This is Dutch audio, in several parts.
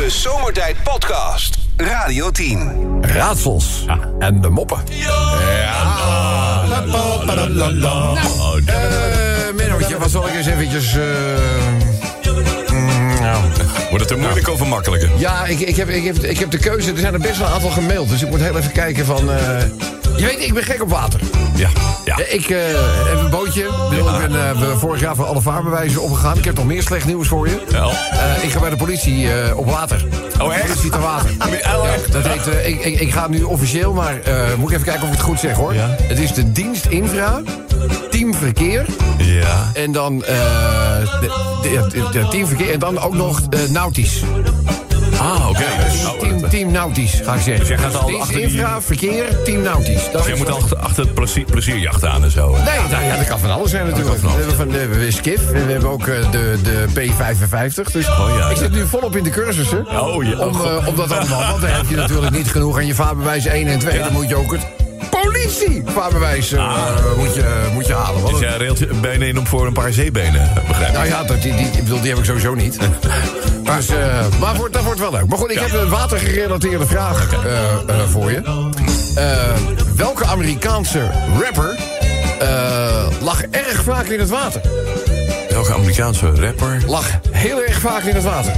De Zomertijd Podcast. Radio 10. Raadsels en de moppen. Nou, eh Mennootje, wat zal ik eens eventjes... eh, mm, nou, Wordt het te moeilijk of makkelijker? Ja, ik, ik, heb, ik, heb, ik heb de keuze. Er zijn er best wel een aantal gemaild. Dus ik moet heel even kijken van... eh, je weet, ik ben gek op water. Ja. ja. Eh, Ik eh, heb een bootje. Ik bedoel, Ik ben we- vorig jaar voor alle vaarbewijzen opgegaan. Ik heb nog meer slecht nieuws voor je. Wel. Ik ga bij de politie op water. Oh, echt? Politie te water. Oh, echt? Dat heet, ik, ik, ik ga nu officieel, maar moet ik even kijken of ik het goed zeg hoor. Ja. Het is de dienst infra, team verkeer Ja. en dan de, de, de- de team verkeer en dan ook nog nautisch. Ah, oké. Dus Oh, team, team nautisch ga ik zeggen. Dus jij gaat al dienst achter die- infra, verkeer, team nautisch. Dat Dus jij moet wat- achter, achter het plezier, plezierjacht aan en zo. Nee, nou ja, dat kan van alles zijn natuurlijk. We hebben van de, we hebben Skiff en we hebben ook eh, de, de P55. Dus Oh ja, ik zit nu volop in de cursussen. Oh, ja. om, Oh, eh, om dat allemaal, want dan heb je natuurlijk niet genoeg aan je vaarbewijs 1 en 2. Dan moet je ook het politie-vaarbewijs eh, moet je, moet je halen. Want Dus jij reelt benen in op voor een paar zeebenen, begrijp ik. nou ja, dat, die, die, ik bedoel, die heb ik sowieso niet. Dus, eh, maar wordt, dat wordt wel leuk. Maar goed, ik heb een watergerelateerde vraag eh, eh, voor je. Eh, welke Amerikaanse rapper eh, lag erg vaak in het water? Welke Amerikaanse rapper? Lag heel erg vaak in het water.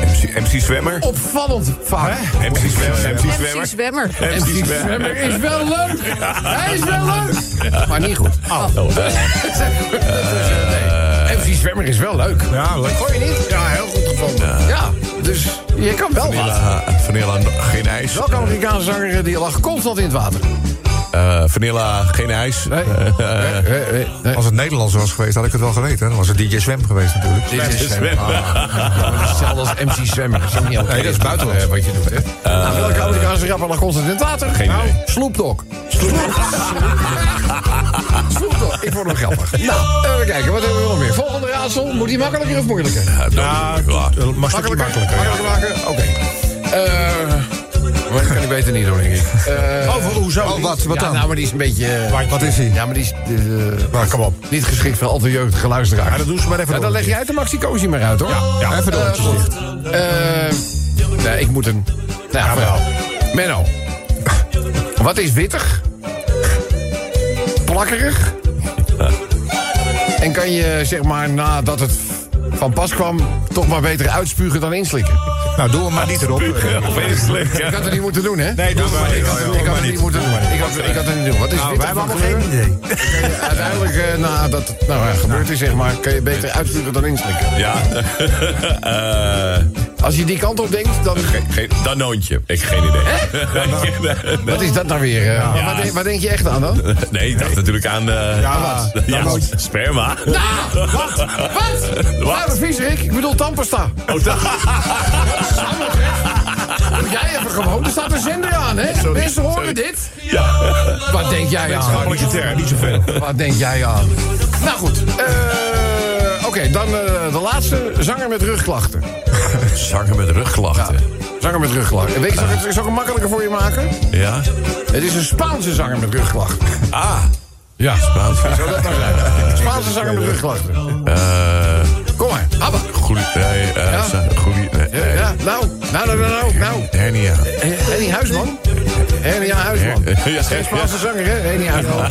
MC, MC Zwemmer? Opvallend vaak. MC Zwemmer? MC Zwemmer? MC Zwemmer. MC Zwemmer is wel leuk. Hij is wel leuk. Maar niet goed. Oh, eh, nee. MC Zwemmer is wel leuk. Ja, leuk. Gooi je niet? Ja, heel goed gevonden. Ja, dus je kan wel wat. Vanilla, geen ijs. Welke Amerikaanse zanger die lag constant in het water? Eh, vanilla, geen ijs. Nee. Eh, Nee, nee, nee, nee. Als het Nederlands was geweest, had ik het wel geweten. Dan was het DJ Zwem geweest natuurlijk. Is Zwemmer. Ah, ja, hetzelfde als MC Zwemmer. Dat is ook niet oké, Nee, dat is buitenlands. eh, wat je doet, hè? nou, welke Amerikaanse rapper lag constant in het water? Geen nou. Snoop Dogg. Ik vond hem grappig. Nou, even kijken. Wat hebben we nog meer? Volgende raadsel. Moet die makkelijker of moeilijker? Ja, mag stukje makkelijker. ja. Makkelijker maken? Oké. Eh, maar dat kan ik beter niet doen, denk ik. Eh, Oh, hoezo? Oh, wat? Wat ja, dan? nou, maar die is een beetje... eh, Wat is hij? ja, maar die is... eh, Maar kom op. niet geschikt voor al te jeugdige luisteraars. Ja, dan doen ze maar even Ja, dan leg je uit de Maxi Cosi maar uit, hoor. Ja, even door. Nee, ik moet een... Nou, ja, wel. Menno. Wat is wittig? Plakkerig? En kan je, zeg maar, nadat het van pas kwam... toch maar beter uitspugen dan inslikken? Nou, doe hem maar niet erop. Ik had het niet moeten doen, hè? Nee, doe hem maar Ik had, niet. het- ik had het niet moeten doen. Ik had, ik had het niet doen. Wat is Nou, wittig wij hebben geen idee. Uiteindelijk, eh, nadat het nou, ja, gebeurd is, zeg maar... kan je beter uitspugen dan inslikken. Ja. Eh, Als je die kant op denkt, dan... Danoontje. Ik heb geen idee. Wat is dat nou weer? eh? Waar, denk, waar denk je echt aan dan? Nee, ik dacht natuurlijk aan... eh Ja, ja, sperma. Nou, wat? Wat? Wat? viezerik. Ik bedoel tandpasta. Oh, Doe jij even gewoon. Er staat een zender aan, hè? Mensen horen sorry. dit. ja. Wat denk jij aan? Militair, niet zoveel. Wat denk jij aan? Nou goed. eh, Oké, dan eh, de laatste. Zanger met rugklachten. Zanger met rugklachten. Zanger met rugklachten. Weet je, zal ik het, zal ik het makkelijker voor je maken? Ja. Het is een Spaanse zanger met rugklachten. Ah. Ja. Spaans. Zou dat nou zijn? Spaanse zanger met rugklachten. Eh... Kom maar. Abba. Goeie... Nee, eh... Ja? Goeie... Nee, Ja, nee. ja, nou, nou, nou, nou, nou, nou. Hernia. Henny Huisman. Henny Huisman. Ja, ja, Geen ja. Spaanse zanger, hè? Henny Huisman.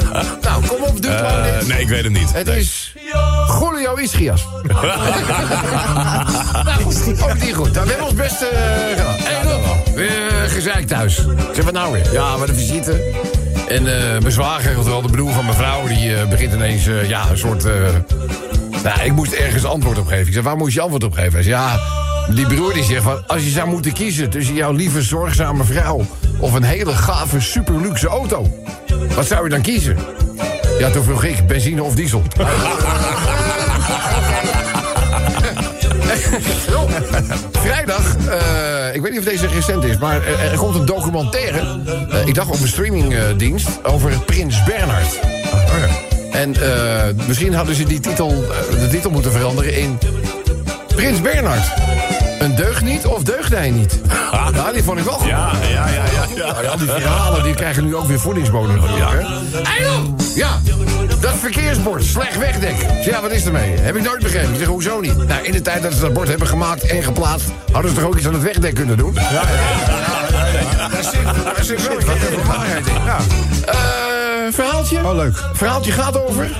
nou, kom op, doe het maar Eh, nee, ik weet het niet. Het is Julio Ischias. nou, ook niet goed. Nou, we hebben ons best eh, gedaan. Hey, Rob, weer uh, gezeik thuis. Zeg wat nou weer? Ja, wat een visite. En eh mijn zwager, oftewel de broer van mijn vrouw... die eh, begint ineens eh, ja, een soort... nou, ik moest ergens antwoord op geven. Ik zei, waar moest je antwoord op geven? Hij zei, ja, die broer die zegt van... als je zou moeten kiezen tussen jouw lieve zorgzame vrouw... of een hele gave, super luxe auto... wat zou je dan kiezen? Ja, toen vroeg ik, benzine of diesel? Vrijdag, eh, ik weet niet of deze recent is, maar er, komt een documentaire. eh, ik dacht op een streamingdienst over Prins Bernhard. Oh. En eh, misschien hadden ze die titel, eh, de titel moeten veranderen in Prins Bernhard. Een deugniet of deugde hij niet? Ja, die vond ik wel goed. Ja, ja, ja, ja. ja. Nou ja, al die verhalen die krijgen nu ook weer voedingsbodem hè? Eindel! Ja, dat verkeersbord, slecht wegdek. Ja, wat is ermee? Heb ik nooit begrepen. Ik zeg, hoezo niet? Nou, in de tijd dat ze dat bord hebben gemaakt en geplaatst... hadden ze toch ook iets aan het wegdek kunnen doen? Ja, ja, ja. Daar zit, daar zit wel wat waarheid in. Ja. Verhaaltje? Oh, leuk. Verhaaltje gaat over...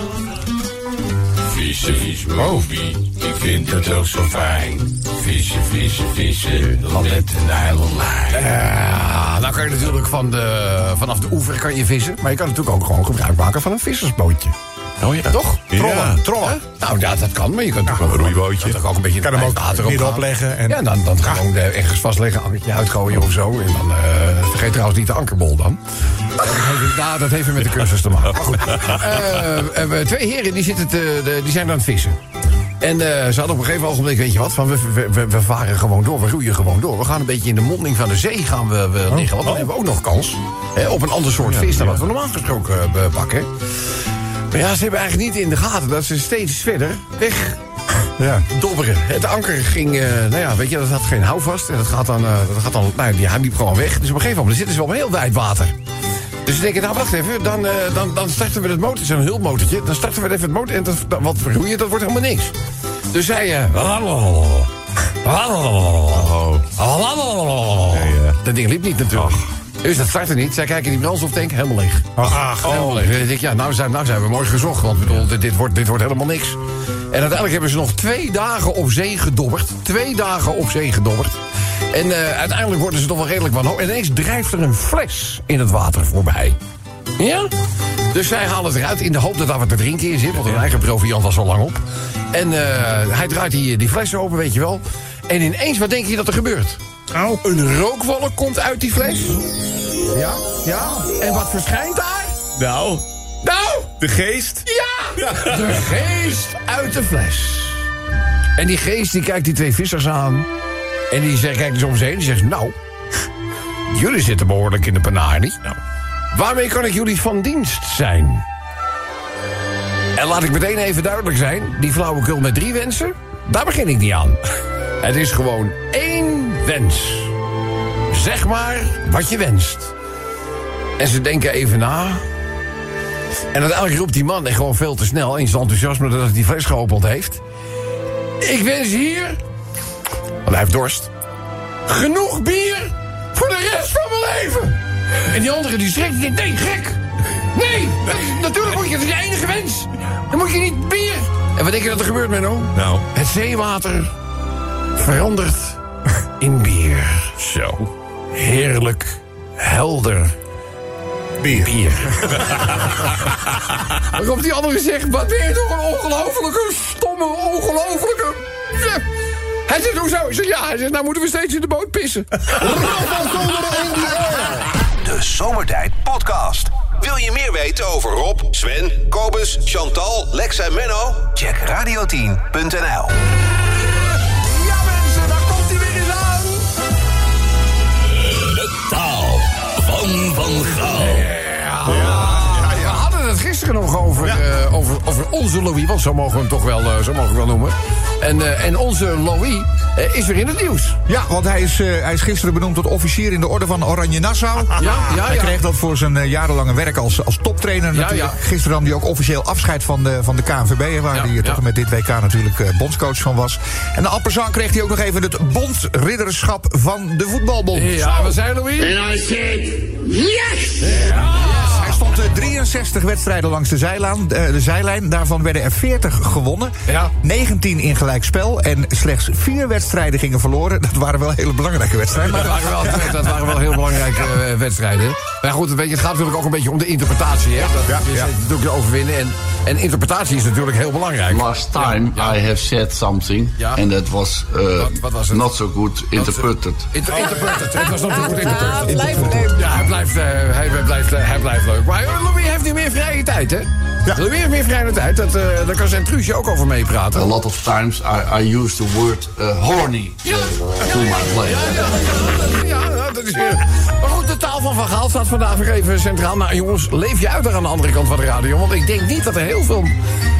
Vissen, vis, Moby, ik vind het ook zo fijn. Vissen, vissen, vissen, met een nylonlijn. Ja, nou kan je natuurlijk van de, vanaf de oever kan je vissen... maar je kan natuurlijk ook gewoon gebruik maken van een vissersbootje. Oh ja. Toch? Ja. Trollen. Nou ja, dat kan, maar je kunt ook een roeibootje. Dat ook een beetje Kan hem ook water midden opgaan. opleggen en- Ja, dan, dan gewoon eh, ergens vastleggen, ankertje uitgooien of zo. En dan eh, vergeet trouwens niet de ankerbol dan. Dat heeft, nou, dat heeft weer met de cursus te maken. Maar goed. We- twee heren die, zitten te, de- die zijn aan het vissen. En ze hadden op een gegeven ogenblik, weet je wat, van we, we, varen gewoon door, we roeien gewoon door. We gaan een beetje in de monding van de zee gaan we, we liggen, want dan hebben we ook nog kans. Hè, op een ander soort vis dan wat we normaal gesproken eh, pakken. Maar ja, ze hebben eigenlijk niet in de gaten dat ze steeds verder weg Ja. dobberen. Het anker ging, eh, nou ja, weet je, dat had geen houvast. En dat gaat dan, eh, dat gaat dan nou, die, hij liep gewoon weg. Dus op een gegeven moment zitten ze op een heel wijd water. Dus ze denken, nou wacht even, dan, eh, dan, dan starten we het motor, zo'n hulpmotortje. Dan starten we even het motor en dat, wat roeien, dat wordt helemaal niks. Dus zij... eh, Dat ding liep niet natuurlijk. Dus dat startte niet. Zij kijken in die brandstoftank, helemaal leeg. Ach, Helemaal leeg. Dan denk ik, ja, nou zijn, nou zijn we mooi gezocht. Want bedoel, dit, dit, wordt, dit wordt helemaal niks. En uiteindelijk hebben ze nog twee dagen op zee gedobberd. Twee dagen op zee gedobberd. En eh, uiteindelijk worden ze toch wel redelijk wanhopig. En ineens drijft er een fles in het water voorbij. Ja? Dus zij halen het eruit in de hoop dat daar wat te drinken in zit. Want hun eigen proviant was al lang op. En eh, hij draait die, die fles open, weet je wel. En ineens, wat denk je dat er gebeurt? Nou. Een rookwolk komt uit die fles. Ja, ja. En wat verschijnt daar? Nou, Nou, de geest. ja! De geest uit de fles. En die geest die kijkt die twee vissers aan. En die zegt, kijkt dus om zich heen. Die zegt, nou, jullie zitten behoorlijk in de panarie. Nou. Waarmee kan ik jullie van dienst zijn? En laat ik meteen even duidelijk zijn. Die flauwekul met drie wensen, daar begin ik niet aan. Het is gewoon één wens. Zeg maar wat je wenst. En ze denken even na. En uiteindelijk roept die man, en gewoon veel te snel... in zijn enthousiasme dat hij die fles geopend heeft... Ik wens hier... Want hij heeft dorst. Genoeg bier voor de rest van mijn leven. En die andere die schrikt. Die nee, gek. Nee, natuurlijk moet je, dat is je enige wens. Dan moet je niet bier. En wat denk je dat er gebeurt, Menno? Nou, Het zeewater verandert in bier. zo. Heerlijk, helder bier. bier. Waarop die andere zegt, wat ben je toch een ongelofelijke, stomme, ongelofelijke... Hij zegt, hoezo? Ik zeg, ja, hij zegt, nou moeten we steeds in de boot pissen. De Zomertijd Podcast. Wil je meer weten over Rob, Sven, Kobus, Chantal, Lex en Menno? Check radio10.nl. over, onze Louis, want zo mogen we hem toch wel, eh, zo mogen we wel noemen. En, eh, en onze Louis eh, is weer in het nieuws. Ja, want hij is, eh, hij is gisteren benoemd tot officier in de orde van Oranje Nassau. Ja, ja, Hij ja. kreeg dat voor zijn jarenlange werk als, als toptrainer Ja, natuurlijk. ja. Gisteren nam hij ook officieel afscheid van de, van de KNVB... waar Ja, hij tot ja. en met dit WK natuurlijk eh, bondscoach van was. En de Appenzaan kreeg hij ook nog even het bondridderschap van de voetbalbond. Ja, we zijn Louis. And I said, yes! Hij stond eh, 63 wedstrijden langs de zijlijn, eh, de zijlijn. Daarvan werden er 40 gewonnen. Ja. 19 in gelijkspel. En slechts vier wedstrijden gingen verloren. Dat waren wel hele belangrijke wedstrijden. Dat waren wel, dat waren wel heel belangrijke eh, wedstrijden. Maar goed, het gaat natuurlijk ook een beetje om de interpretatie. Hè? Dat Ja, is ja. natuurlijk overwinnen. En, en interpretatie is natuurlijk heel belangrijk. Last time Ja. I have said something, Ja. and that was, uh, Wat- wat was het? not so good interpreted. Inter interpreted. Het was nog niet goed interpreted. Blijft leuk. Ja, hij blijft, eh, hij, hij blijft, eh, hij blijft leuk. Maar vrije tijd, hè? Ja. Wil je weer meer vrije tijd? Dat, eh daar kan zijn Truusje ook over meepraten. A lot of times I, I use the word uh, horny uh, to my player. Ja, ja, dat is weer... Maar goed, de taal van Van Gaal staat vandaag weer even centraal. Nou jongens, leef je uit daar aan de andere kant van de radio. Want ik denk niet dat er heel veel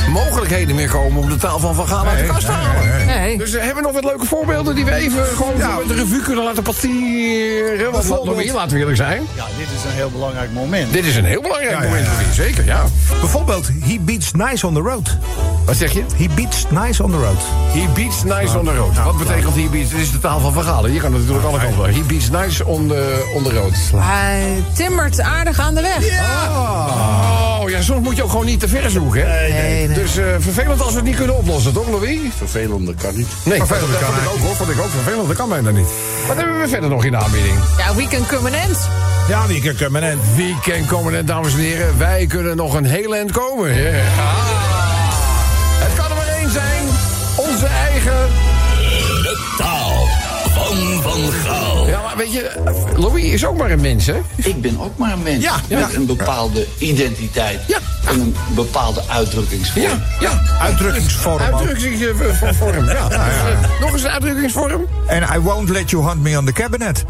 mogelijkheden meer komen... om de taal van Van Gaal uit de kast te halen. Nee. Dus eh, hebben we nog wat leuke voorbeelden die we even gewoon de revue kunnen laten passeren? Want nog weer, laten we eerlijk zijn. Ja, dit is een heel belangrijk moment. Dit is een heel belangrijk moment zeker, ja. Bijvoorbeeld, he beats nice on the road. Wat zeg je? He beats nice on the road. He beats nice on the road. Wat betekent he beats? Dit is de taal van Gaal. Je kan het natuurlijk alle kanten. He beats nice on the, on the road. Hij timmert aardig aan de weg. Oh, ja, soms moet je ook gewoon niet te ver zoeken, hè? Nee, nee. Dus eh, vervelend als we het niet kunnen oplossen, toch, Louis? Vervelende kan niet. Nee, Vervelend dat kan ik ook, hoor. Vond ik ook vervelend. Dat kan bijna niet. Wat hebben we verder nog in de aanbieding? Ja, weekend permanent. Ja, die kan permanent. Weekend komen, dames en heren. Wij kunnen nog een heel eind komen. Ja. Het kan er maar één zijn. Onze eigen... De taal van Van Gaal. Ja, maar weet je, Louis is ook maar een mens, hè? Ik ben ook maar een mens Ja, met een bepaalde identiteit Ja. en een bepaalde uitdrukkingsvorm. Ja, ja. Uitdrukkingsvorm. Uitdrukkingsvorm, ja. Dus, eh, nog eens een uitdrukkingsvorm. En I won't let you hunt me on the cabinet.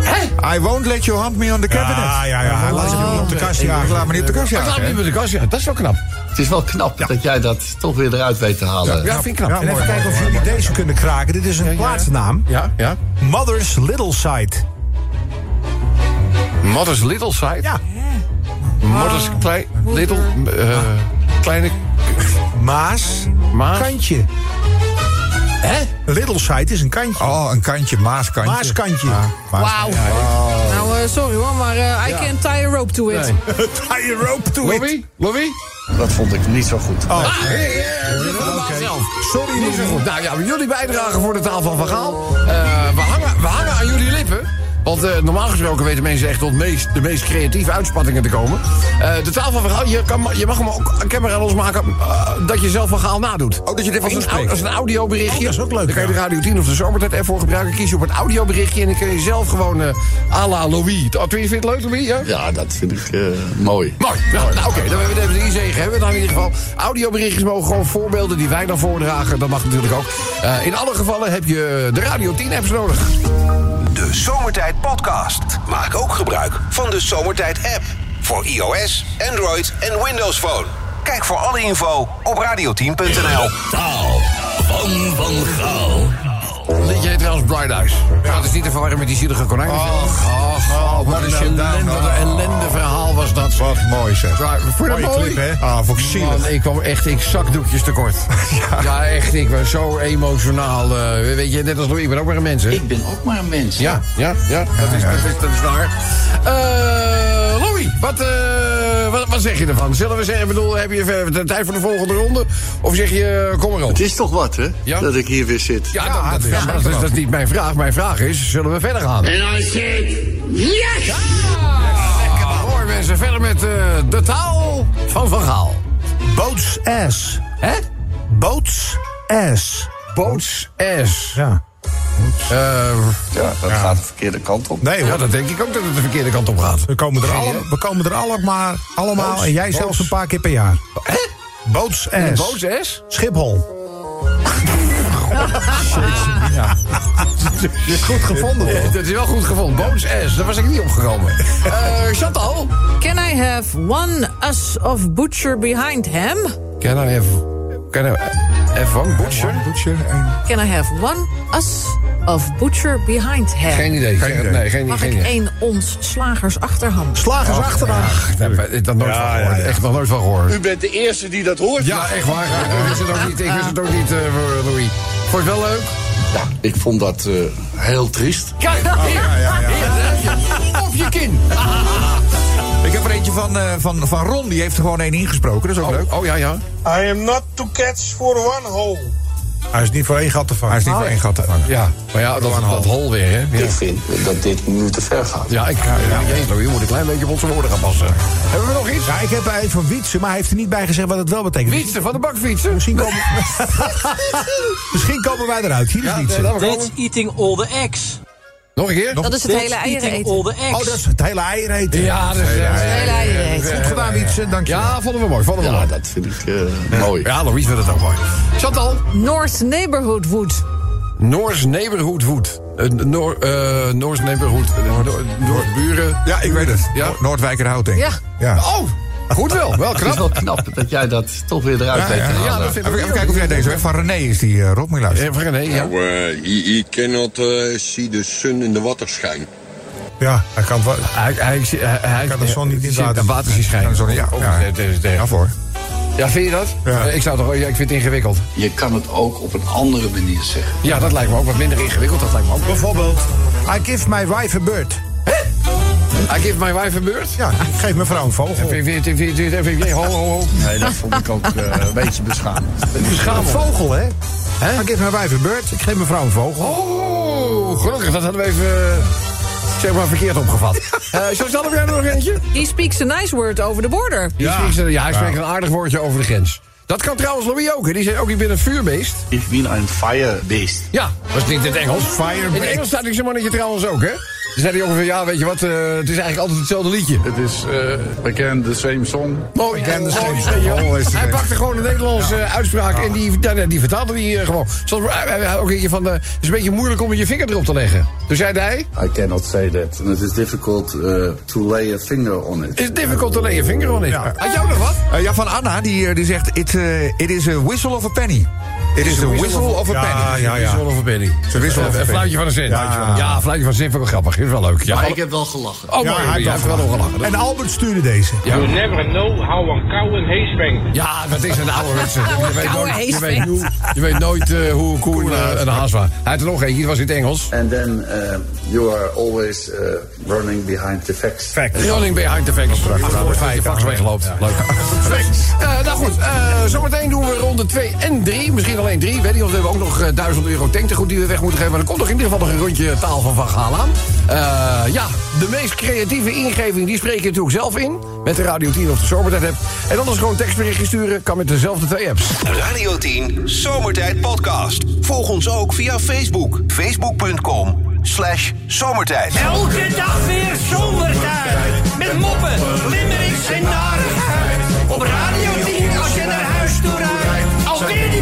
Hè? I won't let you hunt me on the cabinet. Ja, ja, ja. Hij laat niet op de kast Ik jagen. laat me niet op de kast Ik laat jagen. me niet met de kast, ja. Dat is wel knap. Het is wel knap dat jij dat toch weer eruit weet te halen. Ja, vind ik knap. Ja, en even kijken of jullie deze kunnen kraken. Dit is een plaatsnaam. Ja, ja. Mother's Little Side. Mother's Little Side. Ja. Mother's klein, Little, eh, kleine Maas. Maas. Kantje. Hè? Little Side is een kantje. Oh, een kantje, maaskantje. Maaskantje. Wauw. Nou, eh, sorry hoor, maar eh, I can't tie a rope to it. Nee. Tie a rope to it. Louis? Louis? Dat vond ik niet zo goed. Ah, zelf. Sorry, Niet zo goed. Nou ja, jullie bijdragen voor de taal van Van Gaal. Eh, we, hangen, we hangen aan jullie lippen. Want eh, normaal gesproken weten mensen echt tot meest, de meest creatieve uitspattingen te komen. Eh, de taal van Van Gaal, je, kan, je mag hem ook een camera losmaken uh, dat je zelf Van Gaal nadoet. Oh, dat je dit Als een, als een audioberichtje. Oh, dat is ook leuk, Dan kan je de. Radio 10 of de Zomertijd app voor gebruiken. Kies je op een audioberichtje en dan kun je zelf gewoon eh à la Louis. Oh, vind je het leuk, Louis? Ja? Ja, dat vind ik eh, mooi. Mooi. Nou, nou, oké, dan hebben we die zegen. Hebben we dan in ieder geval. Audioberichtjes mogen gewoon voorbeelden die wij dan voordragen. Dat mag natuurlijk ook. Eh, in alle gevallen heb je de Radio 10 apps nodig. Zomertijd Podcast. Maak ook gebruik van de Zomertijd app. Voor iOS, Android en Windows Phone. Kijk voor alle info op radio10.nl. Taal van Van Gaal. Liedje heet trouwens Bright Eyes. Dat is niet te verwarren met die zielige konijnen. Oh, wat een ellende, wat een ellende verhaal was dat. Wat mooi zeg. Ja, je dat Mooie mooi? clip, hè? Ah, ik zielig. Man, ik kwam echt ik zakdoekjes tekort. ja. echt. Ik was zo emotionaal. eh, weet je, net als Louis, ik ben ook maar een mens, hè? Ik ben ook maar een mens. Ja, ja, ja, dat, is, dat, is, dat is waar. Eh Louis, wat, eh, wat, wat zeg je ervan? Zullen we zeggen, ik bedoel, heb je even de tijd voor de volgende ronde? Of zeg je, eh, kom maar op? Het is toch wat, hè? Ja. Dat ik hier weer zit. Ja, dat, dat, ja, maar dat, is, dat is niet mijn vraag. Mijn vraag is, zullen we verder gaan? En I said, yes! Lekker maar hoor, mensen. Verder met eh, de taal van Van Gaal. Boats ass. Hè? Boats ass. Boots S. Ja. Eh, Ja, dat gaat de verkeerde kant op. Nee ja, hoor. dat denk ik ook dat het de verkeerde kant op gaat. We komen er, alle, we komen er allemaal, allemaal Boats, en jij boats. zelfs een paar keer per jaar. Hè? Boats ass. Boots S? Schiphol. Goed gevonden hoor. Dat is wel goed gevonden. Boots S, daar was ik niet opgekomen. Eh Chantal? Can I have one us of butcher behind him? Can I have... Can I have one butcher? Butcher en... Can I have one us of butcher behind him? Geen idee. Geen idee. Nee, geen, Mag geen ik idee. één ons slagers achterhand? Slagers achteraan. Ach, daar heb ik dat nooit van gehoord. Echt nog nooit van gehoord. U bent de eerste die dat hoort. Ja, echt waar. Ik wist het ook niet, ik wist het ook niet eh, Louis. Vond je het wel leuk? Ja, ik vond dat eh, heel triest. Kijk, hier, hier, Op je kin. Ik heb er eentje van, eh, van, van Ron, die heeft er gewoon één ingesproken. Dat is ook leuk. Oh, oh ja, ja. I am not to catch for one hole. Hij is niet voor één gat te vangen. Hij is niet voor één gat te vangen. Ja, maar ja, dat, dat hol weer, hè. Ja, Ik vind dat dit nu te ver gaat. ja ik ja, ja, je moet een klein beetje op onze woorden gaan passen. Hebben we nog iets? Ja, ik heb een van Wietse, maar hij heeft er niet bij gezegd wat het wel betekent. Fietsen van de bakfietsen. Misschien komen, misschien komen wij eruit. Hier is Ja, Wietse. daar we That's eating all the eggs. Nog een keer? Dat is het hele eieren eten. Oh, dat is het hele eieren eten. Ja, dat is... Het hele eieren eten. Goed gedaan, Wietse. Dank je. Ja, vonden we mooi. Vonden we Ja, mooi. dat vind ik eh, mooi. Ja, Louise vindt het ook mooi. Chantal? North Neighborhood Wood. Noors Neighborhood Wood. Uh, Noor, eh, Noors Neighborhood. Noor, Noordburen. Ja, ik weet het. Ja. Noordwijkerhout, denk ik. Ja. Ja. Oh, goed wel. Wel Het is wel knap. knap dat jij dat toch weer eruit Ja, weet ja, te ja, halen. dat vind ik Even, kijken of jij deze hebt. Van René is die uh, Rob Milaus. Eh, René, ja. Nou, uh, he, he cannot uh, see the sun in the water schijn. Ja, hij kan het wel. Hij, hij, hij, hij Kan de zon niet in ziet water- zien schijnen. De zon- ja, Oh, ja. nee, nee. Ja, voor. Ja, vind je dat? Ja. Ik zou toch, ja, ik vind het ingewikkeld. Je kan het ook op een andere manier zeggen. Ja, dat lijkt me ook wat minder ingewikkeld. Dat lijkt me ook. Bijvoorbeeld, I give my wife a bird. I give my wife a bird. Ja, ik geef mijn vrouw een vogel. Ho, ho, ho. Nee, dat vond ik ook eh, een beetje beschamend. Een vogel, hè? I give my wife a bird. Ik geef mijn vrouw een vogel. Oh, gelukkig. Dat hadden we even, eh, zeg maar, verkeerd opgevat. Eh Chantal, heb jij er nog eentje? He speaks a nice word over the border. Ja, ja hij spreekt een aardig woordje over de grens. Dat kan trouwens Louis ook. hè. Die zei ook, ik ben een vuurbeest. Ik ben een firebeest. Ja, dat is niet in het Engels. Firebeest. In het Engels staat ik zo'n mannetje trouwens ook, hè? Toen zei hij ongeveer, ja, weet je wat, eh, het is eigenlijk altijd hetzelfde liedje. Het is uh, again the same song. Mooi, ken de mooi, stem. weet je wel. Always the Hij same. pakte gewoon een Nederlandse eh, uitspraak en die, ja, nee, die vertaalde die eh, gewoon. Zoals, hij- hij- hij- ook eentje van, eh, het is een beetje moeilijk om je vinger erop te leggen. Toen zei hij, I cannot say that. And it is difficult uh, to lay a finger on it. it's difficult to lay a finger on it. Had jou nog wat? Ja, van Anna, die, die zegt... It, it is a whistle of a penny. It is a whistle of a Ja, penny. ja, ja. Wissel of een penny. Een wissel of een Een penny. fluitje van een cent. Ja. Ja, een fluitje van een cent vind ik wel grappig. Is wel leuk. Ja, Maar ik heb wel gelachen. Oh, Ja, mooi. hij heeft wel gelachen. En Albert stuurde deze. Ja. You never know how een kou een hees brengt. Ja, dat is een ouderwetse. Je weet nooit, je hees weet, hoe- je weet nooit eh, hoe een koe en een, haas was. Hij had er nog eentje, die was in het Engels. And then uh, you are always uh, running behind the facts. Running behind the facts. Voor vijf fax weggeloopt. Leuk. Eh, nou goed, eh, zometeen doen we ronde 2 en 3. Misschien alleen 3. Weet niet, of we hebben ook nog eh, 1000 euro tanktegoed die we weg moeten geven. Maar er komt nog in ieder geval nog een rondje taal van Van Gaal aan. Eh, ja, de meest creatieve ingeving, die spreek je natuurlijk zelf in. Met de Radio 10 of de Zomertijd app. En anders gewoon tekstberichtje sturen. Kan met dezelfde twee apps. Radio 10 Zomertijd Podcast. Volg ons ook via Facebook. Facebook.com slash zomertijd. Elke dag weer zomertijd. Met moppen, limmerings en narigheid. Op Radio 10 als je naar huis toe rijdt.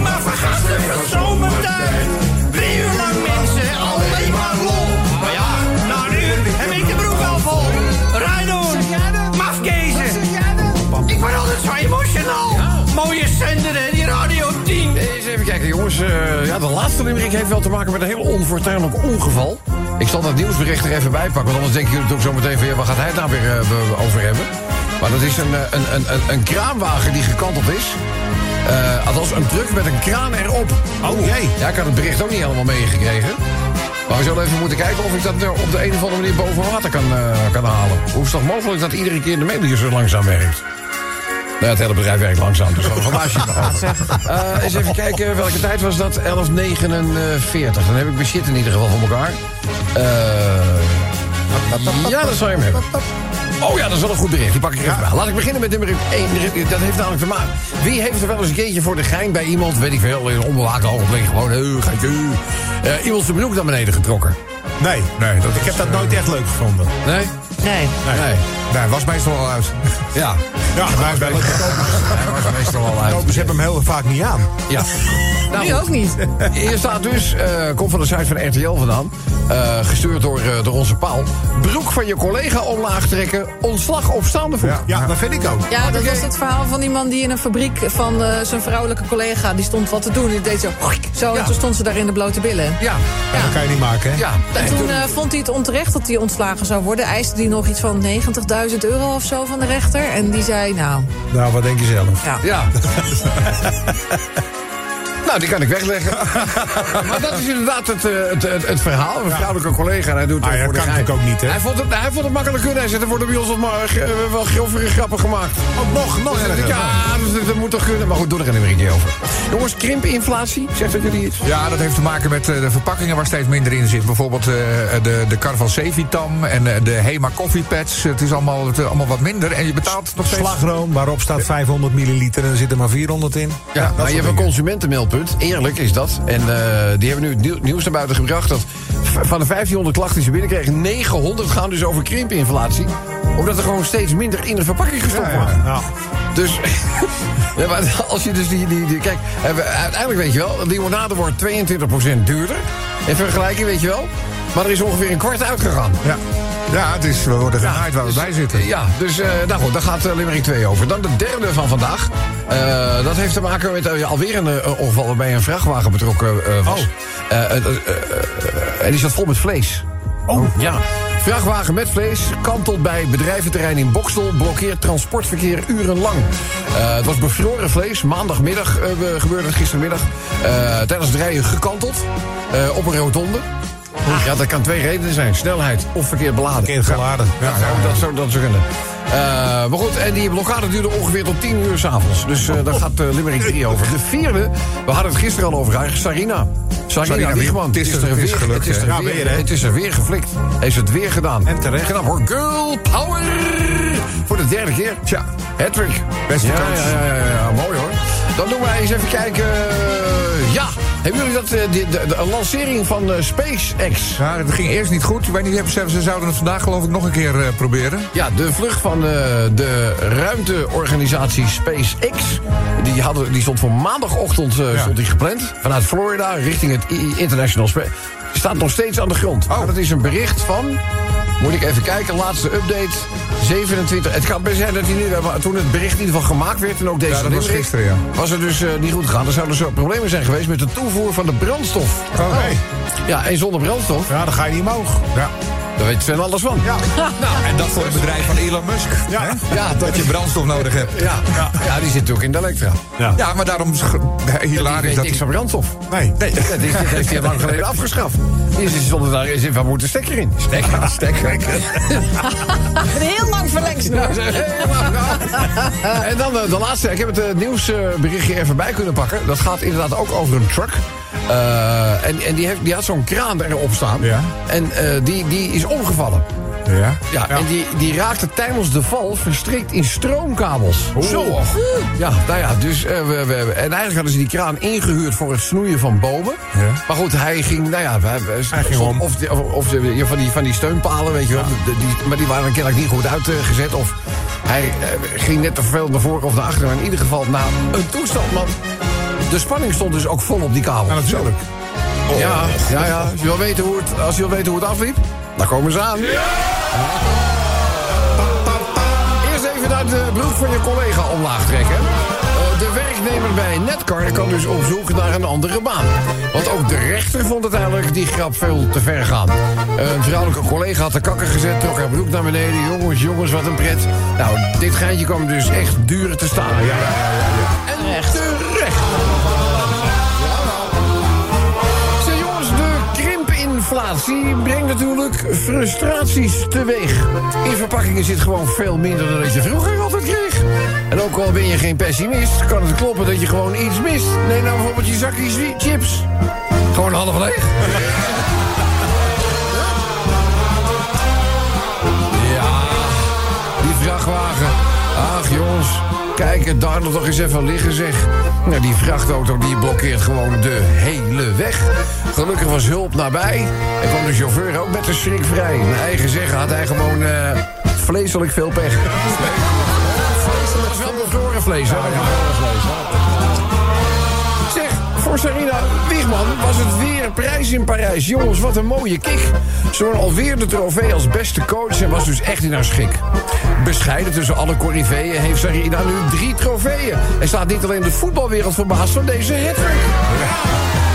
Maar vergasten van zomertijd. Drie uur lang mensen, alleen maar lol. Maar ja, na een uur heb ik de broek al vol. Rijdoen, mafkezen. Ik word altijd zo emotional. Mooie zender hè, die Radio 10. Eens even kijken, jongens. Eh, ja, de laatste limerick heeft wel te maken met een heel onfortuinlijk ongeval. Ik zal dat nieuwsbericht er even bij pakken, want anders denken jullie natuurlijk zo meteen van... Ja, waar gaat hij het nou weer eh, over hebben? Maar dat is eh, een, een, een, een kraanwagen die gekanteld is. Eh, althans, een truck met een kraan erop. Oh jee. Ja, ik had het bericht ook niet helemaal meegekregen. Maar we zullen even moeten kijken of ik dat nou op de een of andere manier boven water kan, eh, kan halen. Hoe is het toch mogelijk dat iedere keer de media zo langzaam werkt? Nou, het hele bedrijf werkt langzaam, dus is een uh, Eens even kijken, welke tijd was dat? 11.49. Dan heb ik mijn shit in ieder geval voor elkaar. Eh ja, dat zou je hem hebben. Oh ja, dat is wel een goed bericht. Die pak ik even bij. Laat ik beginnen met nummer 1. Dat heeft namelijk te maken. Wie heeft er wel eens een keertje voor de gein bij iemand, weet ik veel, in een onbewaakt ogenblik gewoon, uh, geintje, uh, iemand zijn broek naar beneden getrokken? Nee, nee dat, ik heb dat nooit echt leuk gevonden. Nee? Nee. Nee. nee. Nee, was meestal al uit. Ja. Ja, maar bij Hij was meestal al uit. Ze hebben hem heel vaak niet aan. Ja. Nou, nu ook niet. Hier staat dus, uh, komt van de site van RTL vandaan. Uh, gestuurd door, uh, door onze paal. Broek van je collega omlaag trekken. Ontslag op staande voet. Ja, ja, dat vind ik ook. Ja, dat was het verhaal van die man die in een fabriek van uh, zijn vrouwelijke collega... die stond wat te doen. Die deed zo, zo ja. en toen stond ze daar in de blote billen. Ja. ja. Dat kan je niet maken, hè? Ja. En toen uh, vond hij het onterecht dat hij ontslagen zou worden. Eiste hij nog iets van 90.000 euro of zo van de rechter. En die zei, nou... Nou, wat denk je zelf? Ja. ja. Nou, die kan ik wegleggen. maar dat is inderdaad het, het, het, het verhaal. Een vrouwelijke collega. En hij doet ah, het ja, voor dat de kan natuurlijk ook niet, hè? Hij vond het, hij vond het makkelijk kunnen. Hij zegt, er worden bij ons wat maar, uh, wel grovere grappen gemaakt. Oh, nog, nog dus, erger. Ja, dus, dat moet toch kunnen. Maar goed, doe er een beetje over. Jongens, krimpinflatie. Zegt dat jullie iets? Ja, dat heeft te maken met uh, de verpakkingen waar steeds minder in zit. Bijvoorbeeld de, de Carval en de Hema koffiepads. Het is allemaal, het, allemaal wat minder. En je betaalt nog steeds... Slagroom, waarop staat 500 milliliter en er zitten maar 400 in. Ja, ja maar je hebt een consumentenmeldpunt. Eerlijk is dat. En eh, die hebben nu het nieuw- nieuws naar buiten gebracht... dat van de 1500 klachten die ze binnenkregen... 900 gaan dus over krimpeninflatie. Omdat er gewoon steeds minder in de verpakking gestopt wordt. Dus ja, maar als je dus die, die, die kijk, uiteindelijk weet je wel, die limonade wordt 22% duurder. In vergelijking weet je wel. Maar er is ongeveer een kwart uitgegaan. Ja. Ja, het is, we worden genaaid waar we bij zitten. Ja, dus eh, nou goed, daar gaat uh, Limerick 2 over. Dan de derde van vandaag. Eh, dat heeft te maken met alweer een ongeval waarbij een vrachtwagen betrokken was. Eh, en die zat vol met vlees. Oh, ja. Vrachtwagen met vlees kantelt bij bedrijventerrein in Bokstel... blokkeert transportverkeer urenlang. Het was bevroren vlees. Maandagmiddag eh, gebeurde het gistermiddag. Tijdens het rijden gekanteld. op een rotonde. Ja, dat kan twee redenen zijn. Snelheid of verkeerd beladen. Verkeerd geladen. Ja, dat, zou, dat, zou, dat zou kunnen. Eh, maar goed, en die blokkade duurde ongeveer tot 10 uur s'avonds. Dus eh, daar gaat uh, Limerick 3 over. De vierde, we hadden het gisteren al over haar, Sarina. Sarina, Sarina Wiegman. het is er- het is weer, gelukt, het is er? Ja, weer, het is er weer geflikt. Heeft het weer gedaan. En terecht. Knap hoor. Girl power! Voor de derde keer. Tja. Hattrick. Beste ja, kans. Ja, ja, ja, ja, mooi hoor. Dan doen wij eens even kijken. Ja, hebben jullie dat, eh, de, de, de lancering van eh, SpaceX? Ja, het ging eerst niet goed. Ik weet niet, ze ze zouden het vandaag geloof ik nog een keer eh, proberen. Ja, de vlucht van de, de ruimteorganisatie SpaceX... die, hadden, die stond voor maandagochtend Ja. stond die gepland... vanuit Florida richting het International Space... staat nog steeds aan de grond. Oh. Maar dat is een bericht van... Moet ik even kijken, laatste update, 27... Het kan best zijn dat hij maar Toen het bericht in ieder geval gemaakt werd... en ook deze Ja, dat was gisteren, ja. was het dus eh, niet goed gegaan. Er zouden zo problemen zijn geweest met de toevoer van de brandstof. Oh, nee. Ja, en zonder brandstof, Ja, dan ga je niet omhoog. Ja. Daar weet Sven alles van. Nou, en dat voor het bedrijf van Elon Musk. Ja, Ja, dat je brandstof nodig hebt. Ja, ja. ja die zit natuurlijk in de elektra. Ja, maar daarom is het Die hilarisch dat niks van brandstof. Nee, nee. Ja, dit, dit heeft hij lang geleden afgeschaft. Die is zonder daar is in van moeten stekker in. Stekker, stekker. Een heel lang verlengsnoer. Ja. En dan eh, de laatste. Ik heb het eh, nieuwsberichtje even bij kunnen pakken. Dat gaat inderdaad ook over een truck. Eh, en en die, heeft, die had zo'n kraan erop staan. Ja. En eh, die, die is omgevallen. Ja. Ja, en die, die raakte tijdens de val verstrikt in stroomkabels. Zo. Ja, nou ja, dus... eh, we, we, en eigenlijk hadden ze die kraan ingehuurd voor het snoeien van bomen. Ja. Maar goed, hij ging, nou ja... Hij, ging om. Of, die- of, of ja, van, die, van die steunpalen, weet je wel. De- die, maar die waren kennelijk niet goed uitgezet. Of hij eh, ging net te veel naar voren of naar achteren. Maar in ieder geval, na een toestand, man... De spanning stond dus ook vol op die kabel. Ja, natuurlijk. Ja, ja, ja. Als je wil weten hoe het, als je wil weten hoe het afliep, dan komen ze aan. Eerst even naar de broek van je collega omlaag trekken. Eh, De werknemer bij Netcar kan dus op zoek naar een andere baan. Want ook de rechter vond het eigenlijk die grap veel te ver gaan. Een vrouwelijke collega had de kakker gezet, trok haar broek naar beneden. Jongens, jongens, wat een pret. Nou, dit geintje kwam dus echt duur te staan. Ja, ja, ja. En terecht. Krimpinflatie brengt natuurlijk frustraties teweeg. In verpakkingen zit gewoon veel minder dan dat je vroeger altijd kreeg. En ook al ben je geen pessimist, kan het kloppen dat je gewoon iets mist. Neem nou bijvoorbeeld je zakjes chips. Gewoon half leeg. Ja, die vrachtwagen. Ach jongens, kijk het daar nog eens even liggen zeg. Nou, die vrachtauto die blokkeert gewoon de hele weg. Gelukkig was hulp nabij. En kwam de chauffeur ook met de schrik vrij. Naar eigen zeggen had hij gewoon eh, vleeselijk veel pech. Is wel bevroren vlees? Zeg, voor Sarina Wiegman was het weer prijs in Parijs. Jongens, wat een mooie kick. Ze won alweer de trofee als beste coach en was dus echt in haar schik. Bescheiden tussen alle corriveeën heeft Sarina nu drie trofeeën. En staat niet alleen de voetbalwereld verbaasd van deze. Maar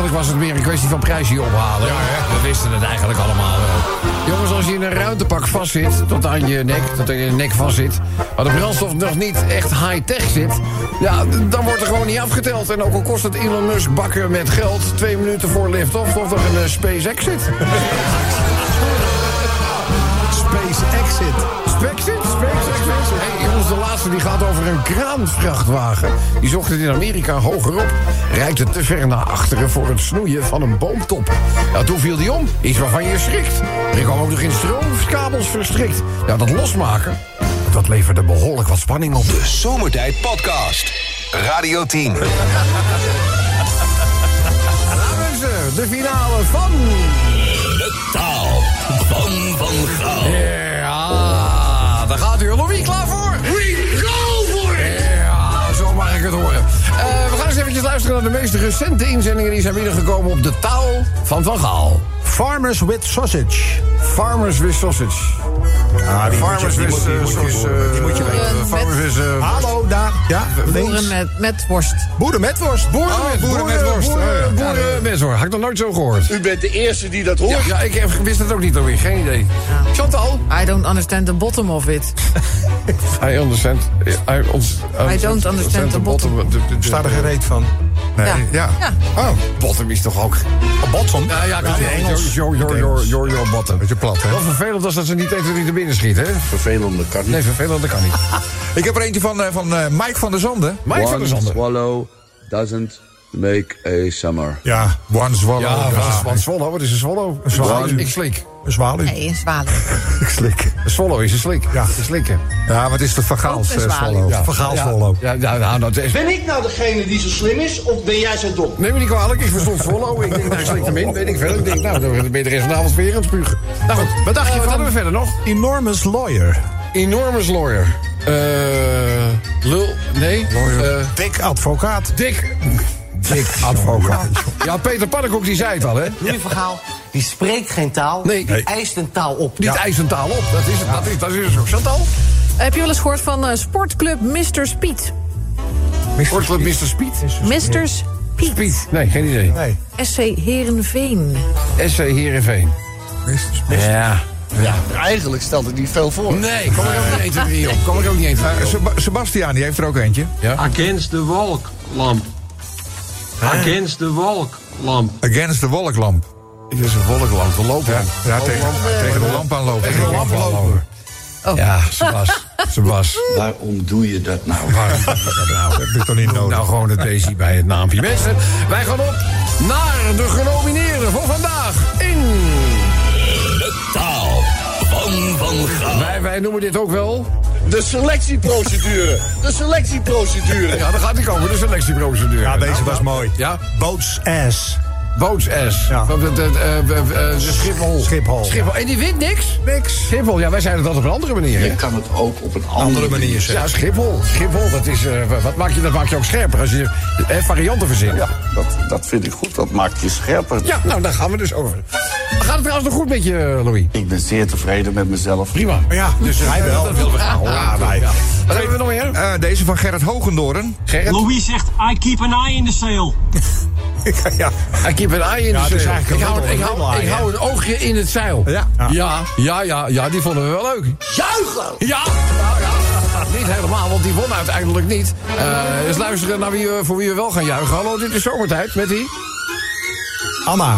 eigenlijk was het meer een kwestie van prijsje ophalen. We wisten het eigenlijk allemaal wel. Jongens, als je in een ruimtepak vastzit, tot aan je nek, tot aan je nek vastzit... maar de brandstof nog niet echt high-tech zit... ja, dan wordt er gewoon niet afgeteld. En ook al kost het Elon Musk bakken met geld... twee minuten voor lift-off, of er een eh, space exit. Space Exit. Spexit, de laatste die gaat over een kraanvrachtwagen. Die zocht het in Amerika hogerop. Reikte te ver naar achteren voor het snoeien van een boomtop. Nou, toen viel die om. Iets waarvan je schrikt. Er kwam ook nog in stroomkabels verstrikt. Nou, dat losmaken, dat leverde behoorlijk wat spanning op. De Zomertijd Podcast. Radio 10. Nou mensen, de finale van... De taal van Van Gaal. Ja, daar gaat u. Louis, klaar voor? Eh, we gaan eens eventjes luisteren naar de meest recente inzendingen... die zijn binnengekomen op de taal van Van Gaal. Farmers with sausage. Farmers with sausage. Ja, die Farmers moet je, die with moet, die moet je, sausage. horen. Die moet je weten. Farmers with... Hallo, daar. Ja, Boeren met, met worst. Boeren met worst. Boeren Oh, met, boeren met worst. Boeren, Oh, boeren met worst. Had ik nog nooit zo gehoord. U bent de eerste die dat hoort. Ja, ik wist het ook niet alweer. Geen idee. Chantal? I don't understand the bottom of it. I understand. I, ons, I don't understand the bottom. Staat er geen reet van. Nee, Ja. ja. Ja. Oh, Bottom is toch ook... bottom. Ja, ja, Ja, Engels. Your, your, your, your, your bottom. Beetje plat, hè? Wel vervelend als dat ze niet even niet binnen schiet, hè? Vervelende kan niet. Nee, vervelend, dat kan niet. Ik heb er eentje van, eh, van eh, Mike van der Zanden. Mike van der Zanden. swallow doesn't make a summer. Ja, one swallow. Ja, Swallow? Wat is een Swallow? Een zwaluw. Ik slik. Een zwaluw. Nee, een zwaluw. Ik slik. Een Swallow is een slik. Ja. Een slikken. Ja, maar het is de Van Gaals Ook een eh, zwaluw. swallow. Ja. Swallow. Ja, ja, nou, dat is... Ben ik nou degene die zo slim is, of ben jij zo dom? Neem me niet kwalijk, ik verstond Swallow. Ik denk, nou, ik slik hem in, weet ik veel. Ik denk, nou, dan ben je de rest van de avond weer aan het spugen. Nou goed, wat dacht je van? Wat dan- hebben we verder nog? Enormous lawyer. Enormous lawyer. Eh... lul... Nee? Eh, Dik advocaat. Dick... Dick advocaat. Ja, Peter Pannenkoek die zei het al, hè? Van Gaal, die spreekt geen taal, Nee. die Nee. eist een taal op. Niet eist een taal op. Dat is het. Dat is, dat is het zo. Chantal? Heb je wel eens gehoord van eh, sportclub Mr. Speed? Sportclub Mr. Speed? Mr. Speed. Speed. Nee, geen idee. Nee. SC Herenveen. SC Heerenveen. Ja. Ja, eigenlijk stelt het niet veel voor. Nee, kom ik ook niet 1, 2, 3 op. Kom ik ook niet 1, 2, Eh, 3 op. Seb- Sebastiaan, die heeft er ook eentje. Against the wolklamp. Against the wolklamp. Against the wolklamp. Dit is een een looplamp. Ja, tegen, tegen de lamp aanlopen. Tegen de lamp lopen. Oh. Ja, Sebas. Sebas. Waarom doe je dat nou? Waarom doe je dat nou? Heb ik toch niet nodig. Nou, gewoon het Daisy bij het naampje. Mensen, wij gaan op naar de genomineerden voor vandaag in... De taal van Van Gaal. Wij, wij noemen dit ook wel... De selectieprocedure. De selectieprocedure. Ja, daar gaat hij komen, de selectieprocedure. Ja, deze Nou, was nou, mooi. Ja, Boots ass. Boots-S. Ja. De, de, de, eh, de, eh, de Schiphol. Schiphol, Schiphol. En die wint niks? Niks. Schiphol, ja, wij zeiden dat op een andere manier. Je kan het ook op een andere, Andere manier zeggen. Ja, Schiphol. Schiphol, dat is, eh, wat maak je, dat maak je ook scherper als je eh, varianten verzint. Ja, dat, dat vind ik goed. Dat maakt je scherper. Ja, nou, daar gaan we dus over. Gaat het trouwens nog goed met je, eh, Louis? Ik ben zeer tevreden met mezelf. Prima. Ja, dus hij wel. Dat willen we horen. Ja, wij. Wat hebben we nog meer? Eh, deze van Gerrit Hogendoorn. Gerrit? Louis zegt, I keep an eye in the sail. ja. Ik heb een ei in de Ja, zeil. Ik hou, ik, hou, ik wandelaar, hou een oogje in het zeil. Ja. Ja, ja, ja, ja, die vonden we wel leuk. Juichen! Ja! Nou ja, niet helemaal, want die won uiteindelijk niet. Eh eens luisteren naar wie, we- voor wie we wel gaan juichen. Hallo, dit is zomertijd met die. Anna.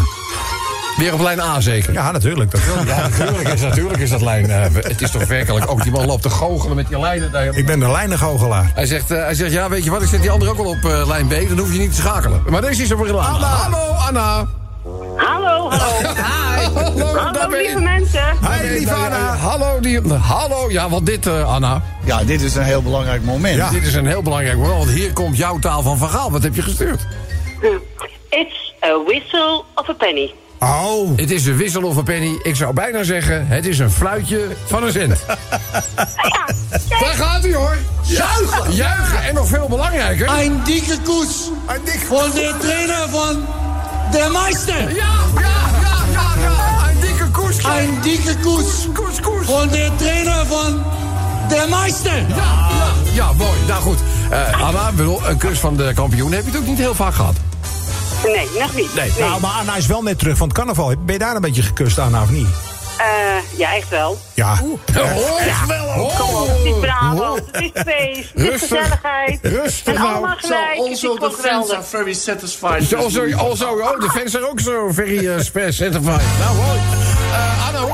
Weer op lijn A zeker. Ja, natuurlijk. Dat wil Ja, natuurlijk is, natuurlijk is dat lijn. eh, het is toch werkelijk ook die man loopt te goochelen met die lijnen. daar. Ik ben de lijnengoochelaar. Hij zegt, eh, hij zegt, ja, weet je wat, ik zet die andere ook al op eh, lijn B. Dan hoef je niet te schakelen. Maar deze is er weer aan. Hallo, Anna. Hallo, hallo. Hallo, daar Hallo, je. lieve mensen. Hi, lieve Anna. Hallo, die, hallo, ja, want dit, eh, Anna. Ja, dit is een heel belangrijk moment. Dit is een heel belangrijk moment, want hier komt jouw taal van verhaal. Wat heb je gestuurd? It's a whistle of a penny. Oh. Het is een wissel of een penny. Ik zou bijna zeggen, het is een fluitje van een cent. Daar gaat hij hoor. Juichen. Juichen. En nog veel belangrijker. Een dikke koes. Een dik Voor de trainer van de Meister. Ja, ja, ja, ja, ja. Een dikke koers. Een dikke koes. Koers, koers. Voor de trainer van de Meister. Ja, ja, ja, mooi. Nou goed. Eh, Anna, bedoel, een kus van de kampioen heb je het ook niet heel vaak gehad. Nee, nog niet. Nee. Nou, maar Anna is wel net terug van het carnaval. Ben je daar een beetje gekust, Anna, of niet? Eh, ja, echt wel. Ja. Oh, echt wel. Kom op, het is Brabant, het is feest, het is Rustig. gezelligheid. Rustig en nou. allemaal gelijk, gewoon geweldig. very satisfied. Zo, zo, oh, zo, oh, de fans zijn ook zo very uh, certified. Nou, mooi. Eh, Anna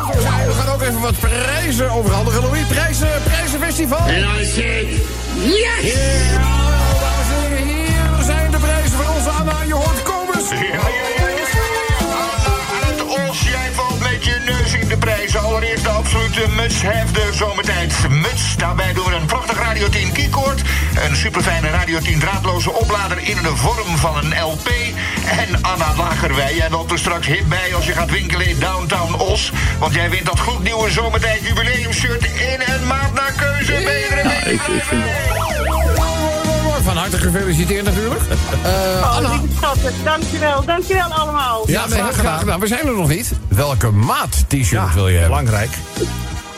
we gaan ook even wat prijzen overhandigen. Louis, prijzen, prijzenfestival. En I said, yes! Ja, dames en heren, hier zijn de prijzen voor onze Anna. Je hoort. Ja, ja, ja, jij valt met je neus in de prijzen. Allereerst de absolute must-have de zomertijd. Muts Daarbij doen we een prachtig Radio 10 keycord. Een superfijne Radio 10 draadloze oplader in de vorm van een LP. En Anna Lagerwij, jij loopt er straks hip bij als je gaat winkelen in Downtown Os. Want jij wint dat gloednieuwe zomertijd jubileumshirt in en maat naar keuze. Ja, ik, ik vind Van harte gefeliciteerd natuurlijk. Eh, Oh, Anna. lieve schatten, dankjewel. Dankjewel allemaal. Ja, graag gedaan. We zijn er nog niet. Welke maat t-shirt wil je hebben? Belangrijk.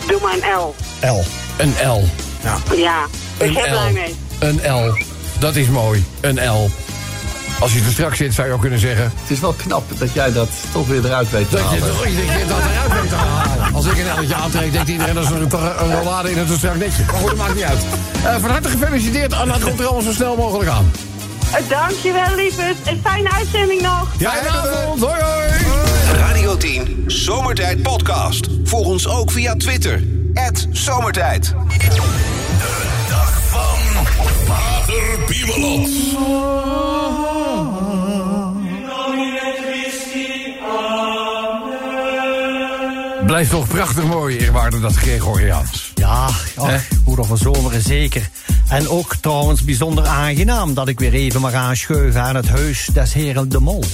Doe maar een L. L. Een L. Ja, ik Een ben blij mee. Een L. Dat is mooi. Een L. Als je er straks zit, zou je ook kunnen zeggen... Het is wel knap dat jij dat toch weer eruit weet te Dat je, halen. toch- dat je dat eruit weet te halen. Als ik een L'tje aantrek, denkt iedereen dat is een, een rollade in het strak netje. Maar goed, dat maakt niet uit. Eh, van harte gefeliciteerd. Anna, het komt er allemaal zo snel mogelijk aan. Eh, Dankjewel, lieverd. Een fijne uitzending nog. Fijne avond. Hoi, hoi. Radio 10 Zomertijd Podcast. Volg ons ook via Twitter. Zomertijd. Dag van Vader Piemelot. Blijft toch prachtig mooi, eerwaarde dat Gregoriaans. Ja, ach, moeder van zomeren zeker. En ook trouwens bijzonder aangenaam dat ik weer even mag aanschuiven aan het huis des heren de Mol.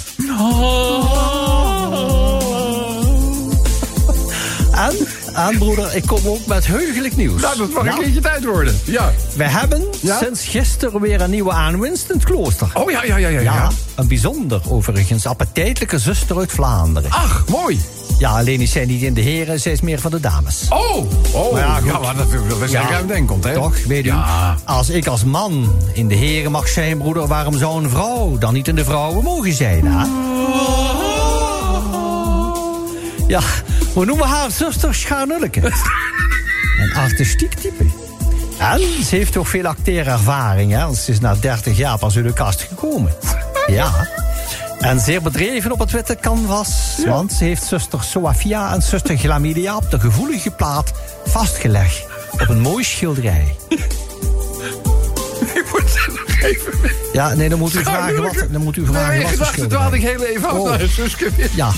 En, en broeder, ik kom ook met heugelijk nieuws. Nou, dat mag Ja. een keertje tijd worden. Ja. We hebben Ja? sinds gisteren weer een nieuwe aanwinst in het klooster. Oh ja, ja, ja, ja. ja. een bijzonder overigens appetijtelijke zuster uit Vlaanderen. Ach, mooi. Ja, alleen is zij niet in de heren, zij is meer van de dames. Oh, oh. Maar ja, ja, goed. maar dat is ja. ruim denkt, hè? Toch, weet u? Ja. Als ik als man in de heren mag zijn, broeder... waarom zou een vrouw dan niet in de vrouwen mogen zijn, hè? Ja, we noemen haar zuster Scharnulleke. Een artistiek type. En ze heeft toch veel acteerervaring, hè? Want ze is na 30 jaar pas uit de kast gekomen. Ja. En zeer bedreven op het witte canvas. Want ze heeft zuster Soafia en zuster Glamidia op de gevoelige plaat vastgelegd. Op een mooi schilderij. Ik moet er nog even mee. Ja, nee, dan moet u vragen wat, dan moet u vragen Nee, wat voor gedachten dwaalde ik heel even af Oh. naar Suske weer. Ja.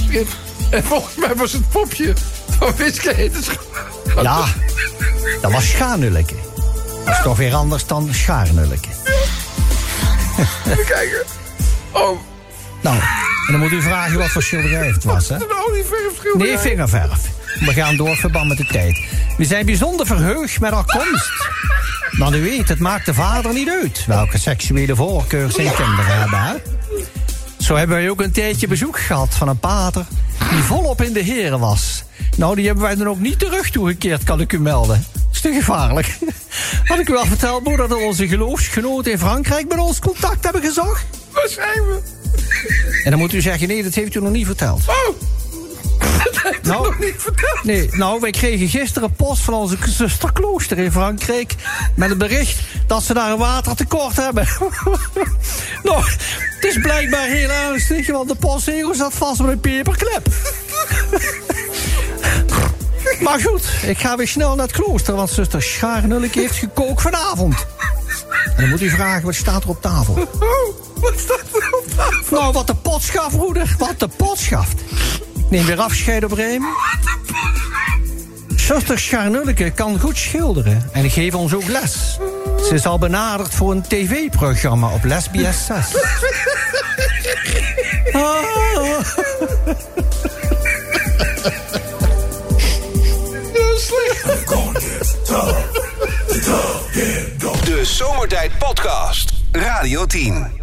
En volgens mij was het popje van Wiske Ja, dat was Schaarnulleke. Dat is toch weer anders dan Schaarnulleke. Even kijken. Oh, Nou, en dan moet u vragen wat voor schilderij het was, hè? olieverfschilderij. Nee, vingerverf. We gaan door verband met de tijd. We zijn bijzonder verheugd met haar komst. Maar u weet, het maakt de vader niet uit... welke seksuele voorkeur zijn kinderen hebben, hè? Zo hebben wij ook een tijdje bezoek gehad van een pater... die volop in de heren was. Nou, die hebben wij dan ook niet terug toegekeerd, kan ik u melden. Is te gevaarlijk. Had ik u al verteld, moeder, dat onze geloofsgenoten in Frankrijk... met ons contact hebben gezocht? Waar zijn we? En dan moet u zeggen, nee, dat heeft u nog niet verteld. Oh, dat heeft u Nou, nog niet verteld. Nee, nou, wij kregen gisteren post van onze zusterklooster in Frankrijk... met een bericht dat ze daar een watertekort hebben. nou, het is blijkbaar heel ernstig, want de postzegel zat vast met een peperklep. maar goed, ik ga weer snel naar het klooster... want zuster Scharnulleke heeft gekookt vanavond. En dan moet u vragen, wat staat er op tafel? Oh, wat staat er op tafel? Nou, wat de pot schaft, broeder. Wat de pot schaft. Neem weer afscheid op Rijm. Zuster Scharnulleke kan goed schilderen en geeft ons ook les. Ze is al benaderd voor een tv-programma op Lesbies 6. Ah. De Zomertijd Podcast. Radio 10.